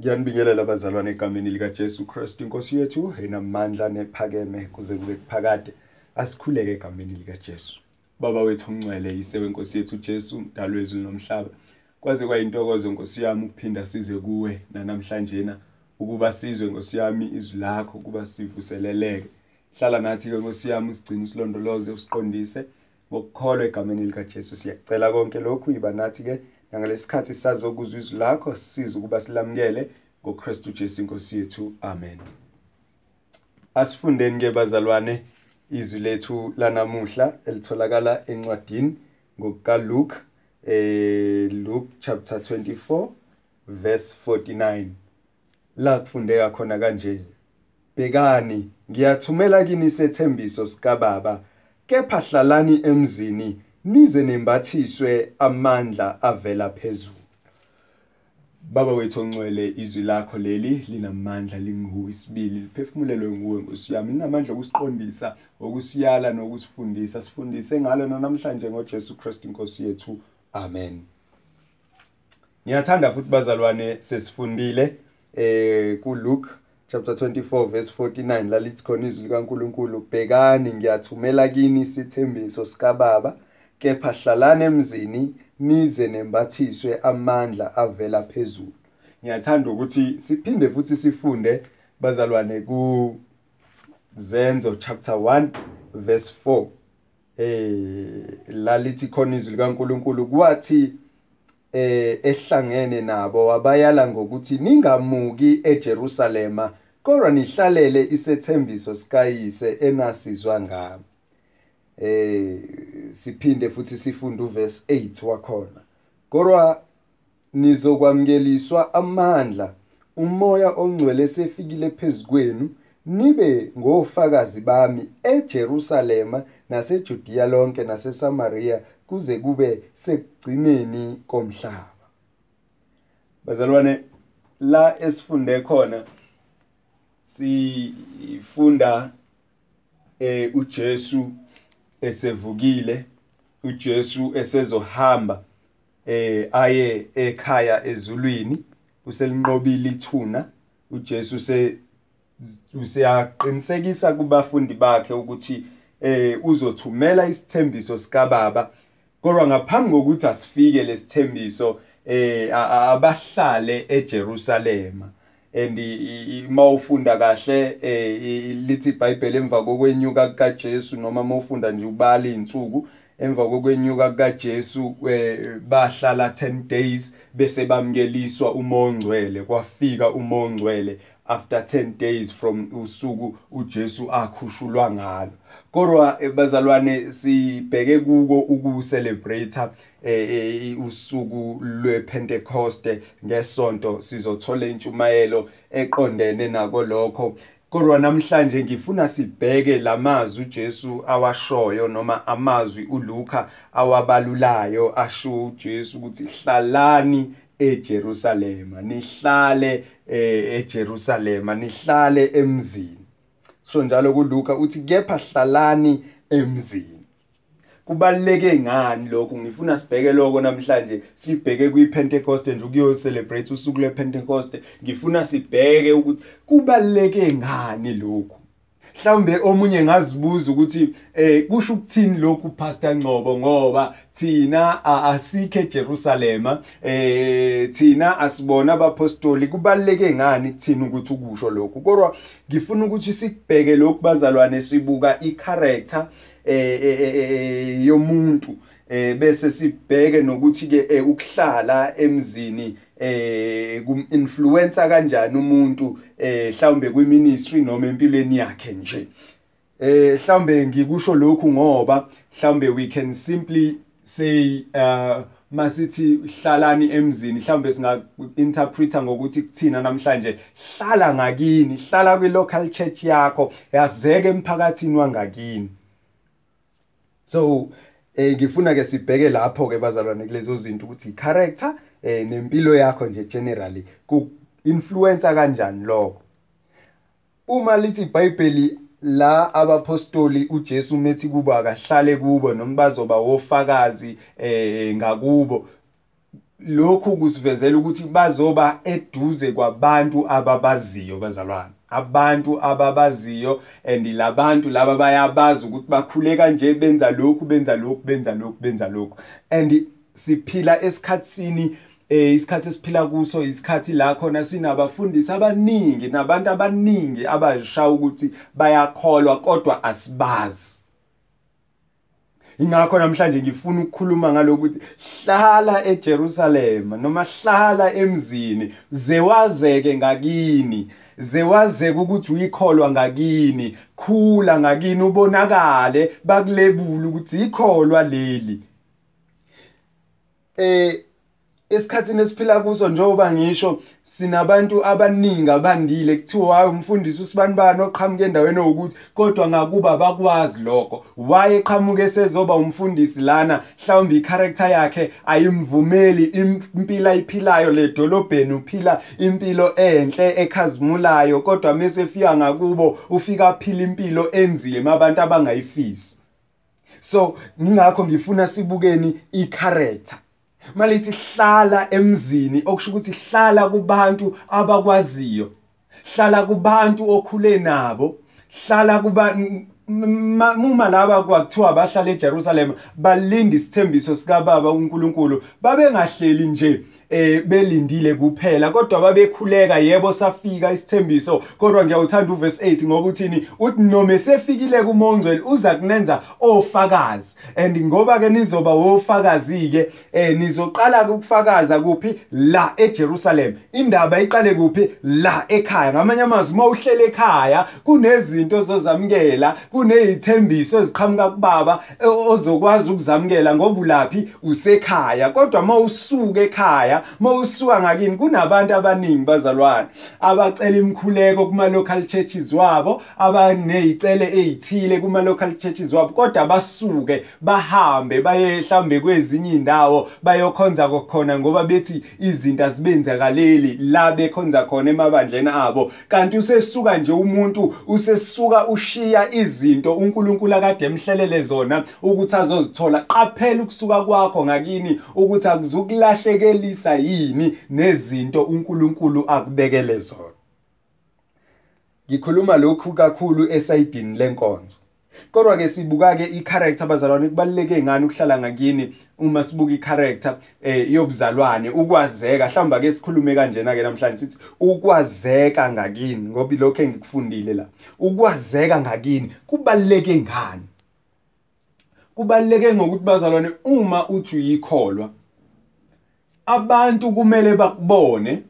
Ngiyanibingelela bazalwane egameni likaJesu Kristu inkosi yethu. Enamandla nephakeme kuze kube kuphakade asikhuleke egameni likaJesu. Baba wethu ongcwele ise wenkosi yethu Jesu mdalo wezulu nomhlaba. Kwaze kwayintokozo nkosi yami ukuphinda size kuwe namhlanje na ukuba sizwe nkosi yami izwi lakho ukuba sivuseleleke. Hlala nathi ke nkosi yami usigcine usilondoloze usiqondise. Ngokukholwa egameni likaJesu siyakucela konke lokhu yiba nathi ke nangalesi sizokuzwa izwi lakho sisize ukuba silamukele ngoKristu Jesu inkosi yethu. Amen. Asifundeni ke bazalwane izwi lethu lanamuhla elitholakala encwadini ngokuka Luke eh Luke chapter 24 verse 49 la kufundeka khona kanje Bekani ngiyathumela kini sethembiso sika baba kepha hlalani emzini nize nembathiswe amandla avela phezulu. Baba wethu ongcwele izwi lakho leli linamandla linguwe isibili liphefumulelwe nguwe Nkosi yami. Linamandla okusiqondisa okusiyala nokusifundisa. Sifundise ngalo namhlanje ngoJesu Kristu inkosi yethu. Amen. Ngiyathanda futhi bazalwane sesifundile eh ku Luke chapter 24 verse 49 lalithi khona izwi likaNkuluNkulu bhekani ngiyathumela kini sithembiso sika baba kepha hlalane emzini nize nembathiswe amandla avela phezulu. Ngiyathanda ukuthi siphinde futhi sifunde bazalwane ku Zenzo chapter 1 verse 4 eh lalithi khona izwi likaNkuluNkulu kwathi eh ehlangene nabo wabayala ngokuthi ningamuki eJerusalema kodwa nihlalele isethembiso sikayise enasizwa ngabo eh siphinde futhi sifunde uverse 8 wakhona. Kodwa nizokwamkeliswa amandla umoya ongcwele sefikile phezukwenu nibe ngofakazi bami eJerusalema naseJudiya lonke naseSamaria kuze kube sekugcineni komhlaba. Bazalwane la esifunde khona sifunda eh uJesu esevukile uJesu esezohamba eh aye ekhaya ezulwini uselinqobile ithuna. uJesu se usiyaqinisekisa kubafundi bakhe ukuthi eh uzothumela isithembiso sika baba kodwa ngaphambi kokuthi asifike lesithembiso eh abahlale eJerusalema. And mawufunda kahle eh lithi iBhayibheli emva kokwenyuka kaJesu noma mawufunda nje ubala izinsuku emva kokwenyuka kaJesu bahlala 10 days bese bamkeliswa umongcwele kwafika umongcwele. After 10 days from usuku uJesu akhushulwa ngalo. Kodwa bazalwane sibheke kuko ukucelebrate eh usuku lwePentecost ngesonto. Sizothola intshumayelo eqondene nako lokho. Kodwa namhlanje ngifuna sibheke lamazwi uJesu awashoyo noma amazwi uLuka awabalulayo asho uJesu ukuthi hlalani eJerusalema nihlale eJerusalema nihlale emzini. So njalo kuLuka uthi kepha hlalani emzini. Kubaleke ngani lokho? Ngifuna sibheke lokho namhlanje. Sibheke kwiPentecost nje ukuyo celebrate usuku lePentecost ngifuna sibheke ukuthi kubaleke ngani lokho mhlawumbe omunye ngazibuza ukuthi eh kusho ukuthini lokhu Pastor Ngcobo ngoba thina asikho eJerusalema eh thina asibona abapostoli. Kubaleke ngani kuthina ukuthi ukusho lokho kodwa ngifuna ukuthi sikubheke lokhu bazalwane sibuka i-character eh yomuntu eh bese sibheke nokuthi ke ukuhlala emzini eh kum-influencer kanjani umuntu eh mhlawumbe kwiministry noma empilweni yakhe nje. Eh mhlawumbe ngikusho lokhu ngoba mhlawumbe we can simply say uh masithi hlalani emzini mhlawumbe singa interpreter ngokuthi kuthina namhlanje hlala ngakini hlala kwi local church yakho yazeke emphakathini wangakini. So eh ngifuna ke sibheke lapho ke bazalwane kulezo zinto ukuthi character nempilo yakho nje generally ku influencer kanjani lokho? Uma lithi iBhayibheli la abapostoli uJesu methi kuba akahlale kubo noma bazoba wofakazi eh ngakubo lokhu kusivezela ukuthi bazoba eduze kwabantu ababaziyo bazalwane. Abantu ababaziyo and labantu laba bayabazi ukuthi bakhule kanje benza lokhu benza lokhu benza lokhu benza lokhu. And siphila esikhatsini eh isikhathi esiphila kuso isikhathi la khona sinabafundisi abaningi nabantu abaningi abasha ukuthi bayakholwa kodwa asibazi. Ingakho namhlanje ngifuna ukukhuluma ngalokuthi hlala eJerusalem noma hlala emzini zewazeke ngakini zewazeke ukuthi uyikholwa ngakini khula ngakini ubonakale bakulebula ukuthi ikholwa leli. Eh esikhathini esiphila kuso njengoba ngisho sinabantu abaningi abandile kuthiwa hayi umfundisi usibanibani oqhamuke endaweni ukuthi kodwa ngakuba bakwazi lokho. Waye eqhamuke sezoba umfundisi lana mhlawumbe icharacter yakhe ayimvumeli impilo ayiphilayo le dolobheni uphila impilo enhle ekhazimulayo kodwa mase fika ngakubo ufika phila impilo enzima abantu abangayifisi. So ngingakho ngifuna sibukeni icharacter. Malithi hlala emzini okusho ukuthi hlala kubantu abakwaziyo hlala kubantu okhule nabo hlala kuba uma laba kwakuthiwa bahlala eJerusalem balinda isithembiso sika baba uNkulunkulu babengahleli nje. Eh belindile kuphela kodwa babekhuleka yebo safika isithembiso. Kodwa ngiyawuthanda uverse 8 ngoba uthini? Uthi noma sefikile kumongcwele uza kunenza ofakazi. And ngoba ke nizoba ofakazi ke eh nizoqala ukufakaza kuphi? La eJerusalem. Indaba iqale kuphi? La ekhaya. Ngamanye amazwi mawuhlele ekhaya kunezinto zozamkela kunezithembiso eziqhamuka kubaba ozokwazi ukuzamkela ngoba ulaphi? Usekhaya. Kodwa mawusuka ekhaya mawusuka ngakini kunabantu abaningi bazalwane abacela imkhuleko kuma local churches wabo abanezicele ezithile kuma local churches wabo kodwa basuke bahambe baye mhlambe kwezinye indawo bayokhonza khona ngoba bethi izinto azibenzakaleli la bekhonza khona emabandleni abo. Kanti usesuka nje umuntu usesuka ushiya izinto uNkulunkulu akade emhlelele zona ukuthi azozithola. Qaphela ukusuka kwakho ngakini ukuthi akuzukulahlekelisa yini nezinto uNkulunkulu akubekele zona? Ngikhuluma lokhu kakhulu esayidini lenkonzo. Kodwa ke sibuka ke i-character abazalwane kubaluleke ngani ukuhlala ngakini uma sibuka i-character eh yobuzalwane? Ukwazeka mhlawumbe ake sikhulume kanjena ke namhlanje sithi ukwazeka ngakini ngoba lokho engikufundile la. Ukwazeka ngakini kubaluleke ngani? Kubaluleke ngokuthi bazalwane uma uthi uyikholwa abantu kumele bakubone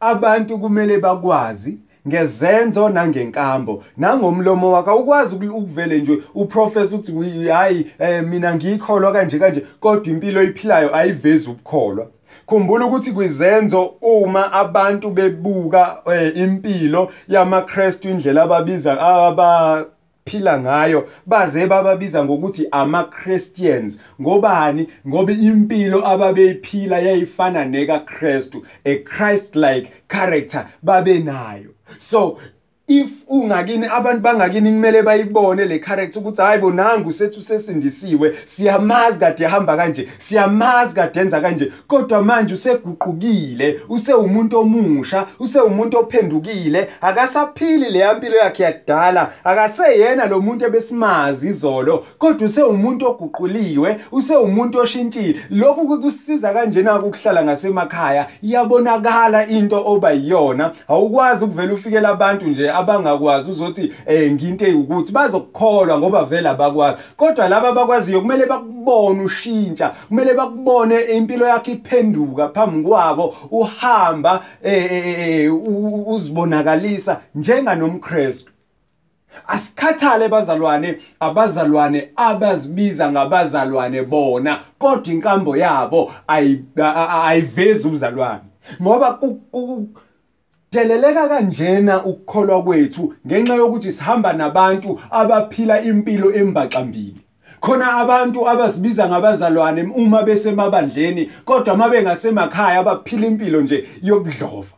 abantu kumele bakwazi ngezenzo nangenkambo. Nangomlomo wakhe ukwazi ukuvele nje uprofessor uthi hayi mina ngikholwa kanje kanje. Kodwa impilo oyiphilayo ayivezi ukukholwa. Khumbula ukuthi kwizenzo uma abantu bebuka impilo yamaKristu indlela ababiza aba phila ngayo baze bababiza ngokuthi ama Christians ngobani? Ngoba impilo ababeyiphila yayifana neka Christu a Christ like character babe nayo so if ungakini abantu bangakini kumele bayibone le character ukuthi hayibo nangu sethu sesindisiwe. Siyamazi kade yahamba kanje siyamazi kade enza kanje. Kodwa manje useguqukile use umuntu omusha use umuntu ophendukile. Akasaphili le yampilo yakhe yakudala. Akaseyena lo muntu ebesimazi izolo. Kodwa use umuntu oguquliwe use umuntu oshintshile. Lokhu kusiza kanjena ukuhlala ngasemakhaya. Iyabonakala into oba yiyona. Awukwazi ukuvela ufikela abantu nje abangakwazi uzothi eh nginto eyukuthi bazokukholwa ngoba vele abakwazi. Kodwa laba abakwaziyo kumele bakubone ushintsha kumele bakubone impilo yakhe iphenduka phambi kwabo uhamba eh uzibonakalisa njenganomkristu. Asikhathale bazalwane abazalwane abazibiza ngabazalwane bona kodwa inkambo yabo ayivezi ubuzalwane. Ngoba deleleka kanjena ukukholwa kwethu ngenxa yokuthi sihamba nabantu abaphila impilo embaxambili. Khona abantu abazibiza ngabazalwane uma besemabandleni kodwa uma bengasemakhaya abaphila impilo nje yobudlova.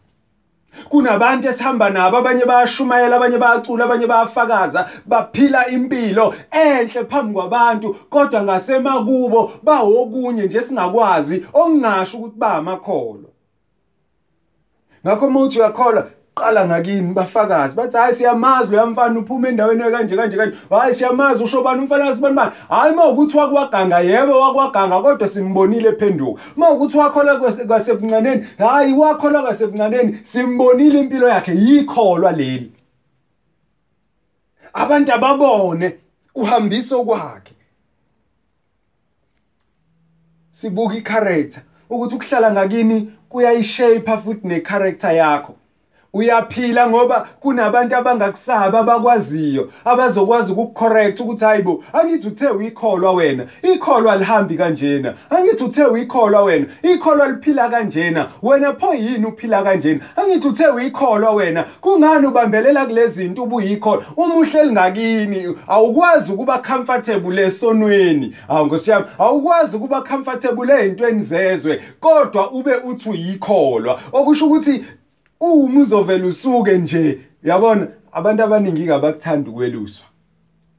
Kunabantu esihamba nabo abanye bayashumayela abanye bayacula abanye bayafakaza baphila impilo enhle phambi kwabantu kodwa ngasemakubo bawokunye nje singakwazi okungasho ukuthi ba amakholwa ngakho uma uthi uyakholwa qala ngakini bafakazi bathi hayi siyamazi lo yamfana uphuma endaweni kanje kanje kanje. Hayi siyamazi usho bani umfana wasibani bani hayi uma ukuthi wakwaganga yebo wakwaganga kodwa simbonile ephenduka uma ukuthi wakholwa kwasebuncaneni hayi wakholwa kwasebuncaneni simbonile impilo yakhe. Yikholwa leli. Abantu ababone uhambiso kwakhe. Sibuka i-character ukuthi ukuhlala ngakini kuyayishape futhi ne-character yakho. Uyaphila ngoba kunabantu abangakusaba abakwaziyo abazokwazi ukucorrect ukuthi hayibo angithi uthe uyikholwa wena ikholwa lihambi kanjena angithi uthe uyikholwa wena ikholwa liphila kanjena wena pho yini uphila kanjena angithi uthe uyikholwa wena kungani ubambelela kulezi zinto ubuyikholwa uma uhleli ngakini awukwazi ukuba comfortable esonweni. Awu ngosiyami awukwazi ukuba comfortable ezintweni zezwe kodwa ube uthi uyikholwa. Okusho ukuthi uma uzovela usuke nje uyabona abantu abaningi abakuthanda ukweluswa.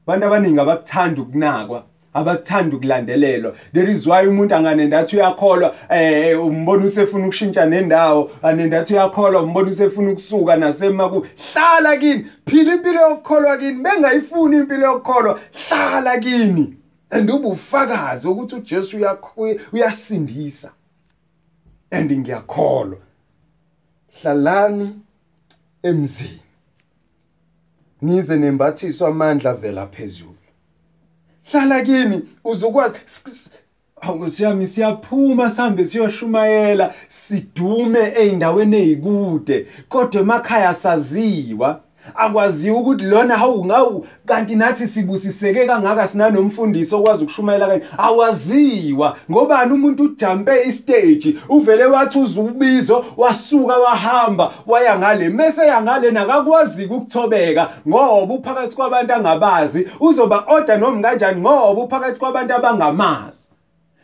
Abantu abaningi abakuthanda ukunakwa abakuthanda ukulandelelwa. There is why umuntu anganendathi uyakholwa eh umbona usefuna ukushintsha nendawo anendathi uyakholwa umbona usefuna ukusuka nasemaku hlala kini. Phila impilo yokukholwa kini. Bengayifuni impilo yokukholwa hlala kini. And ubufakazi ukuthi uJesu uyasindisa. And ngiyakholwa. Hlalani emzini. Nize nembathiso amandla vela phezulu. Hlala kini uzokwazi awusiyami siyaphuma sihambe siyoshumayela sidume eindaweni ezikude kodwa emakhaya saziwa. Akwaziwa ukuthi lona hawu ngawu kanti nathi sibusiseke kangaka sinanomfundisi okwazi ukushumayela kanye awaziwa. Ngobani umuntu ujampe istage uvele wathi uzubizo wasuka wahamba waya ngale? Mase yangale nakakwazi ukuthobeka ngoba uphakathi kwabantu angabazi uzoba order noma kanjani ngoba uphakathi kwabantu abangamazi.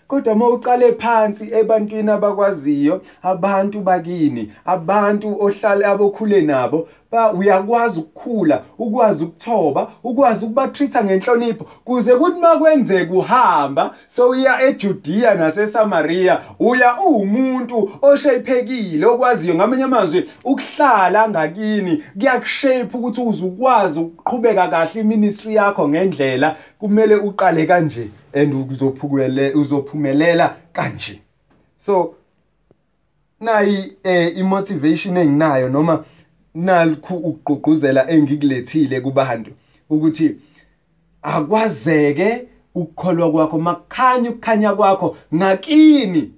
Kodwa uma uqale phansi ebantwini abakwaziyo abantu bakini abantu ohlala abokhule nabo ba uyakwazi ukukhula ukwazi ukuthoba ukwazi ukubatreata ngenhlonipho. Kuze kuthi makwenzeka uhamba so uya eJudea naseSamaria uya uwumuntu oshayiphekile okwaziyo ngamanye amazwi ukuhlala ngakini kuyakushape ukuthi uzukwazi ukuqhubeka kahle iministry yakho ngendlela kumele uqale kanje and uzophumelele uzophumelela kanje. So nayi eh, imotivation enginayo noma nalku ukugqugquzela engikulethile kubantu ukuthi akwazeke ukukholwa kwakho makhanya ukukhanya kwakho ngakini.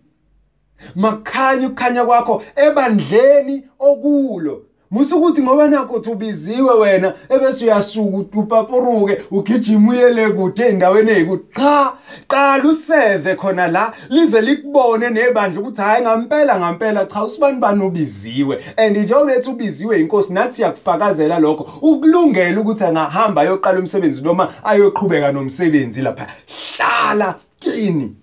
Makhanya ukukhanya kwakho ebandleni okulo. Musukuthi ngoba nakho uthi ubiziwe wena ebese uyasuka upapuruke ugijima uyele kude endaweni ezikude cha qala useve khona la lize likubone nebandla ukuthi hayi ngampela ngampela cha usibani bani ubiziwe? And njengoba ethi ubiziwe inkosi nathi yakufakazela lokho ukulungela ukuthi angahamba ayoqala umsebenzi noma ayoqhubeka nomsebenzi lapha. Hlala kini.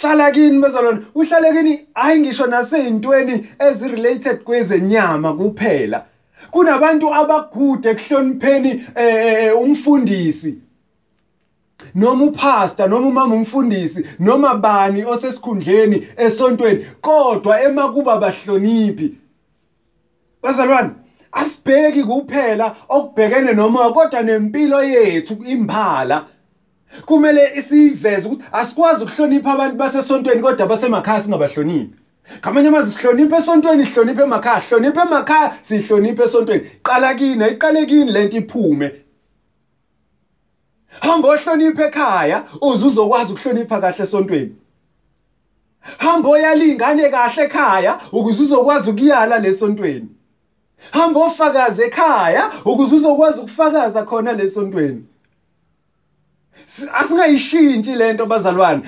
Hlala kini bezalwane uhlale kini? Hayi ngisho naseyintweni ezirelated kwezenyama kuphela. Kunabantu abagude ekuhlonipheni eh umfundisi. Noma upastor noma umama umfundisi noma bani osesikhundleni esontweni kodwa emakuba bahloniphi. Bazalwane asibheki kuphela okubhekene noma kodwa nempilo yethu imbala kumele isiveze ukuthi asikwazi ukuhlonipha abantu basesontweni kodwa basemakhaya singabahloniphi. Ngamanye amazwi sihloniphe esontweni sihloniphe emakhaya sihloniphe emakhaya sihloniphe esontweni. Qala kini ayiqale kini lento iphume. Hamba ohlonipha ekhaya uze uzokwazi ukuhlonipha kahle esontweni. Hamba oyala ingane kahle ekhaya ukuze uzokwazi ukuyala lesontweni hamba ofakaza ekhaya ukuze uzokwazi ukufakaza khona lesontweni asingayishintshi lento bazalwane.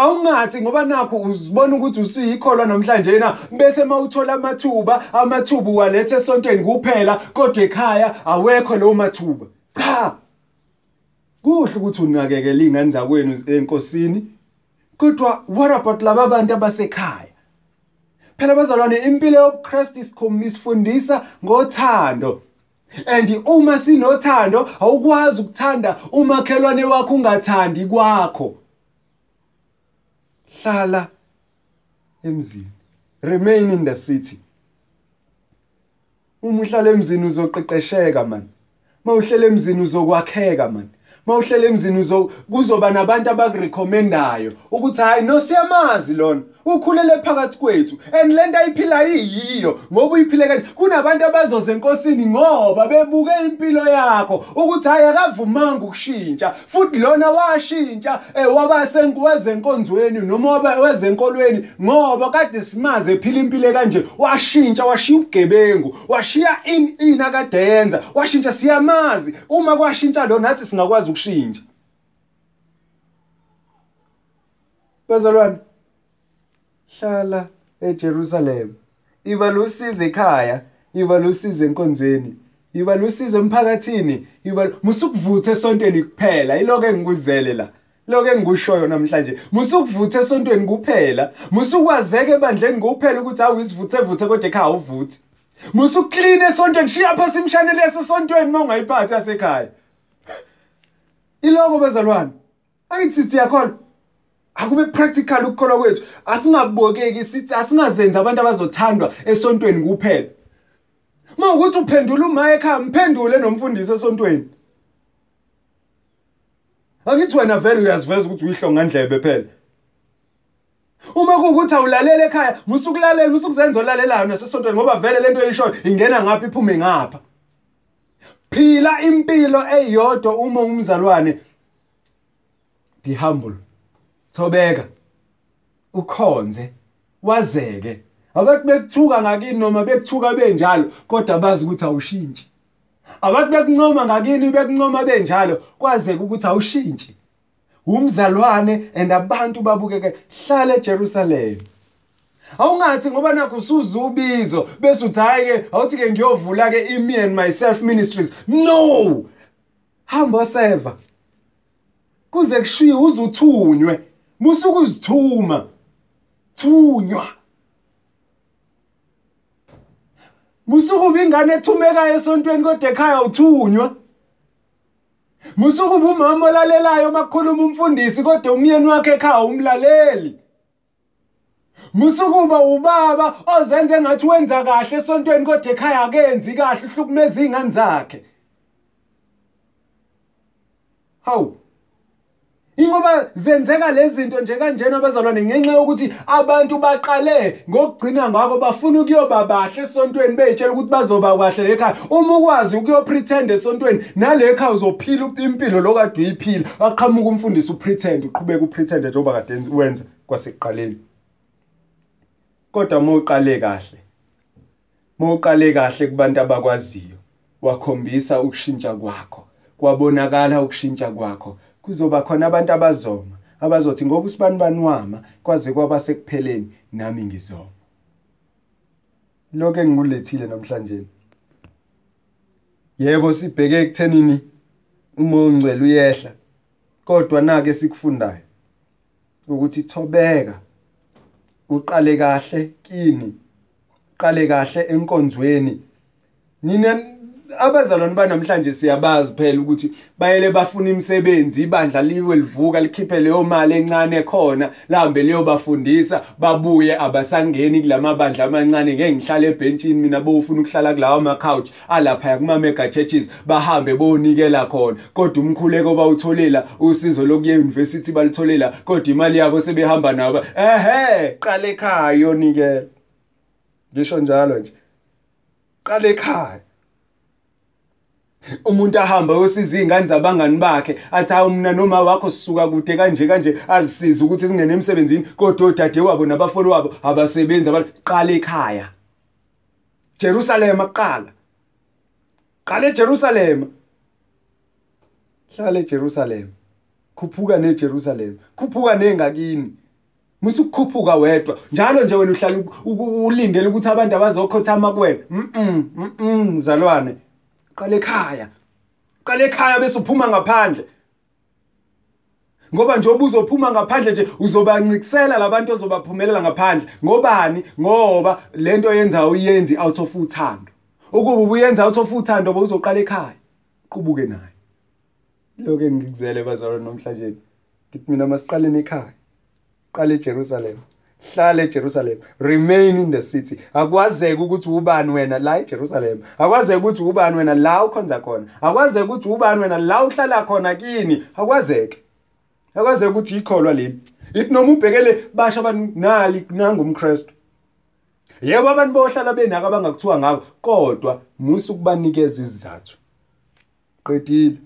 Awungathi ngoba nakho uzibona ukuthi usuyikholwa namhlanje na bese mawuthola amathuba amathuba walethe esontweni kuphela kodwa ekhaya awekho lawo mathuba. Cha! Kuhle ukuthi unakekele ingane zakwenu enkosini. Kodwa what about laba bantu abasekhaya? Phela bazalwane impilo yobuKristu isikhombisifundisa ngothando. And uma sinothando awukwazi ukuthanda umakhelwane wakho ungathandi kwakho. Hlala emzini. Remain in the city. Uma uhlala emzini uzoqeqesheka man. Mawuhlele emzini uzokwakheka man. Mawuhlele emzini kuzoba nabantu abakurecommendayo ukuthi hayi no siyamazi lona. Ukhulele phakathi kwethu. And lento ayiphila yiyo ngoba uyiphile kanje kunabantu abazoze enkosini ngoba bebuke impilo yakho. Ukuthi hayi akavumanga ukushintsha. Futhi lona washintsha eh waba senkuwezenkonzweni noma wezenkolweni ngoba kade simaze ephila impilo kanje washintsha washiya ubugebengu washiya in ina kade yenza washintsha siyamazi. Uma kwashintsha lo nathi singakwazi ukushintsha. Bazalwane hlala eJerusalem. Iba lusizo ekhaya iba lusizo enkonzweni iba lusizo emphakathini iba musukuvutha esontweni kuphela. Iloko engikuzele la. Lokho engikushoyo namhlanje. Musukuvutha esontweni kuphela. Musukwazeke ebandleni kuphela ukuthi awu isivuthe vuthe kodwa ekhaya uvuthe musuklina esontweni shiya pha simshanele esontweni mawungayiphathi yasekhaya. Iloko bezalwane angithi siyakholwa akube practical ukukholwa kwethu. Asingabokeki sithi asingazenzi abantu abazothandwa esontweni kuphela. Mawukuthi uphendula uma ekhaya mphendule nomfundisi esontweni. Angithi wena vele uyaziveza ukuthi uyihlonga ndlebe phela. Uma kuwukuthi awulalela ekhaya musukulalela musukuzenza olalelayo nasesontweni ngoba vele lento eyishoyo ingena ngapha iphume ngapha. Phila impilo eyodwa uma umzalwane be humble. Thobeka ukhonze wazeke. Abathi bekuthuka ngakini noma bekuthuka benjalo kodwa bazi ukuthi awushintshi abathi bekuncoma ngakini bekuncoma benjalo kwazeka ukuthi awushintshi umzalwane and abantu babukeke hlala eJerusalem. Awungathi ngoba nakho usuzubizo bese uthi hayi ke awuthi ke ngiyovula ke imi and myself ministries. No! Hamba seva kuze kushiye uzuthunywe musuku uzithuma thunywa musuku ubingane ethumekayo esontweni kodwa ekhaya uthunywa musuku umama olalelayo makukhuluma umfundisi kodwa umyeni wakhe ekhaya umlaleli musukuba ubaba ozenze ngathi wenza kahle esontweni kodwa ekhaya akenzi kahle uhlukumeza izingane zakhe hawu Ingoba zenzeka lezi zinto nje kanjena abazalwane ngenxa yokuthi abantu baqale ngokugcina ngako bafuna ukuyoba bahle esontweni beyitshela ukuthi bazoba kahle lekhaya uma ukwazi ukuyopretend esontweni nalekhaya uzophila impilo lokade uyiphila aqhamuka umfundisi upretend uqhubeka upretend njengoba kade wenza kwasekuqaleni. Kodwa mawuqale kahle mawuqale kahle kubantu abakwaziyo wakhombisa ukushintsha kwakho kwabonakala ukushintsha kwakho kuzoba khona abantu abazoma abazothi ngoba usibani banwama kwaze kwaba sekupheleni nami ngizoma. Lokho engingulethile namhlanje. Yebo sibheke ekuthenini uma ungcwele uyehla kodwa nake sikufundayo ukuthi thobeka uqale kahle kini qale kahle enkonzweni. Nina abazalwane banamhlanje siyabazi phela ukuthi bayele bafuna imisebenzi ibandla liwe livuka likhiphe leyo mali encane khona lahambe liyobafundisa babuye abasangeni kulamabandla amancane ngeke ngihlale ebhenchini mina bofuna ukuhlala kulawa ama couch alapha kuma mega churches bahambe bonikela khona. Kodwa umkhuleko bawutholela usizo lokuye university balitholela kodwa imali yabo sebehamba nabo. Ehe qala ekhaya yonikela ngisho njalo nje. Qala ekhaya. Umuntu ahamba yosiza izingane zabangani bakhe athi hayi mina noma wakho sisuka kude kanje kanje azisiza ukuthi singene emsebenzini kodwa odade wabo nabafolo wabo abasebenzi abaqala ekhaya. Jerusalem aqala qala eJerusalem. Hlala eJerusalem. Khuphuka neJerusalem. Khuphuka nengakini. Musukukhuphuka wedwa. Njalo nje wena uhlala ulindele ukuthi abantu abazokhothama kuwena. Mhm mhm mzalwane. Qala ekhaya qala ekhaya bese uphuma ngaphandle. Ngoba njengoba uzophuma ngaphandle nje uzobancikisela labantu ozobaphumelela ngaphandle. Ngobani? Ngoba lento yenza uyenzi out of uthando. Ukuba ubuyenza out of uthando bowuzoqala ekhaya. Qubuke naye. Lokho engikuzele bazalwane namhlanje ngithi mina masiqaleni ekhaya qala eJerusalem. Hlala eJerusalem. Remain in the city. Akwazeki ukuthi ubani wena la eJerusalem. Akwazeki ukuthi ubani wena la ukhonza khona. Akwazeki ukuthi ubani wena la uhlala khona kini. Akwazeki akwazeki ukuthi ikholwa leli. Ithi noma ubhekele basha abantu nali nangumKristu. Yebo abantu bohlala benako abangakuthiwa ngabo kodwa musu ukubanikeza izizathu. Qedile.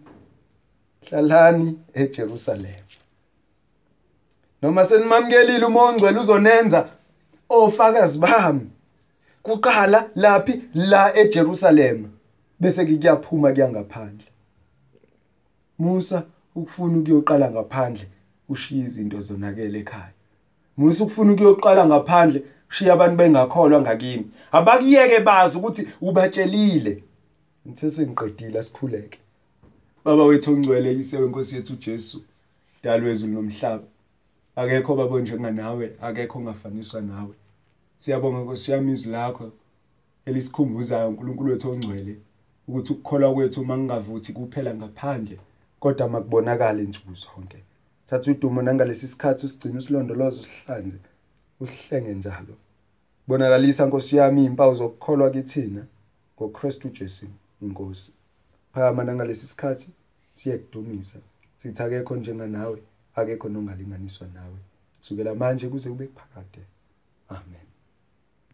Hlalani eJerusalem. Noma senimamukelile uma ongcwele uzonenza ofakazi bami kuqala laphi la eJerusalem bese kuyaphuma kuyangaphandle Musa ukufuna ukuyoqala ngaphandle ushiya izinto zonakele ekhaya. Musa ukufuna ukuyoqala ngaphandle ushiya abantu bengakholwa ngakini. Abakuyeke bazi ukuthi ubatshelile. Ngithe sengiqedile asikhuleke. Baba wethu ongcwele yise wenkosi yethu uJesu dalo wezulu nomhlaba. Akekho babo njenganawe akekho ongafaniswa nawe. Siyabonga Nkosi yami izwi lakho elisikhumbuzayo uNkulunkulu wethu ongcwele ukuthi ukukholwa kwethu mangingavuthi kuphela ngaphandle kodwa makubonakala insuku zonke. Thatha udumo nangalesi sikhathi usigcina usilondoloze usihlanze usihlenge njalo. Bonakalisa Nkosi yami izimpawu zokukholwa kithina ngoKristu Jesu inkosi phakama nangalesi sikhathi siyekudumisa. Sithi akekho njenganawe akekho nongalinganiswa nawe kusukela manje kuze kube kuphakade amen.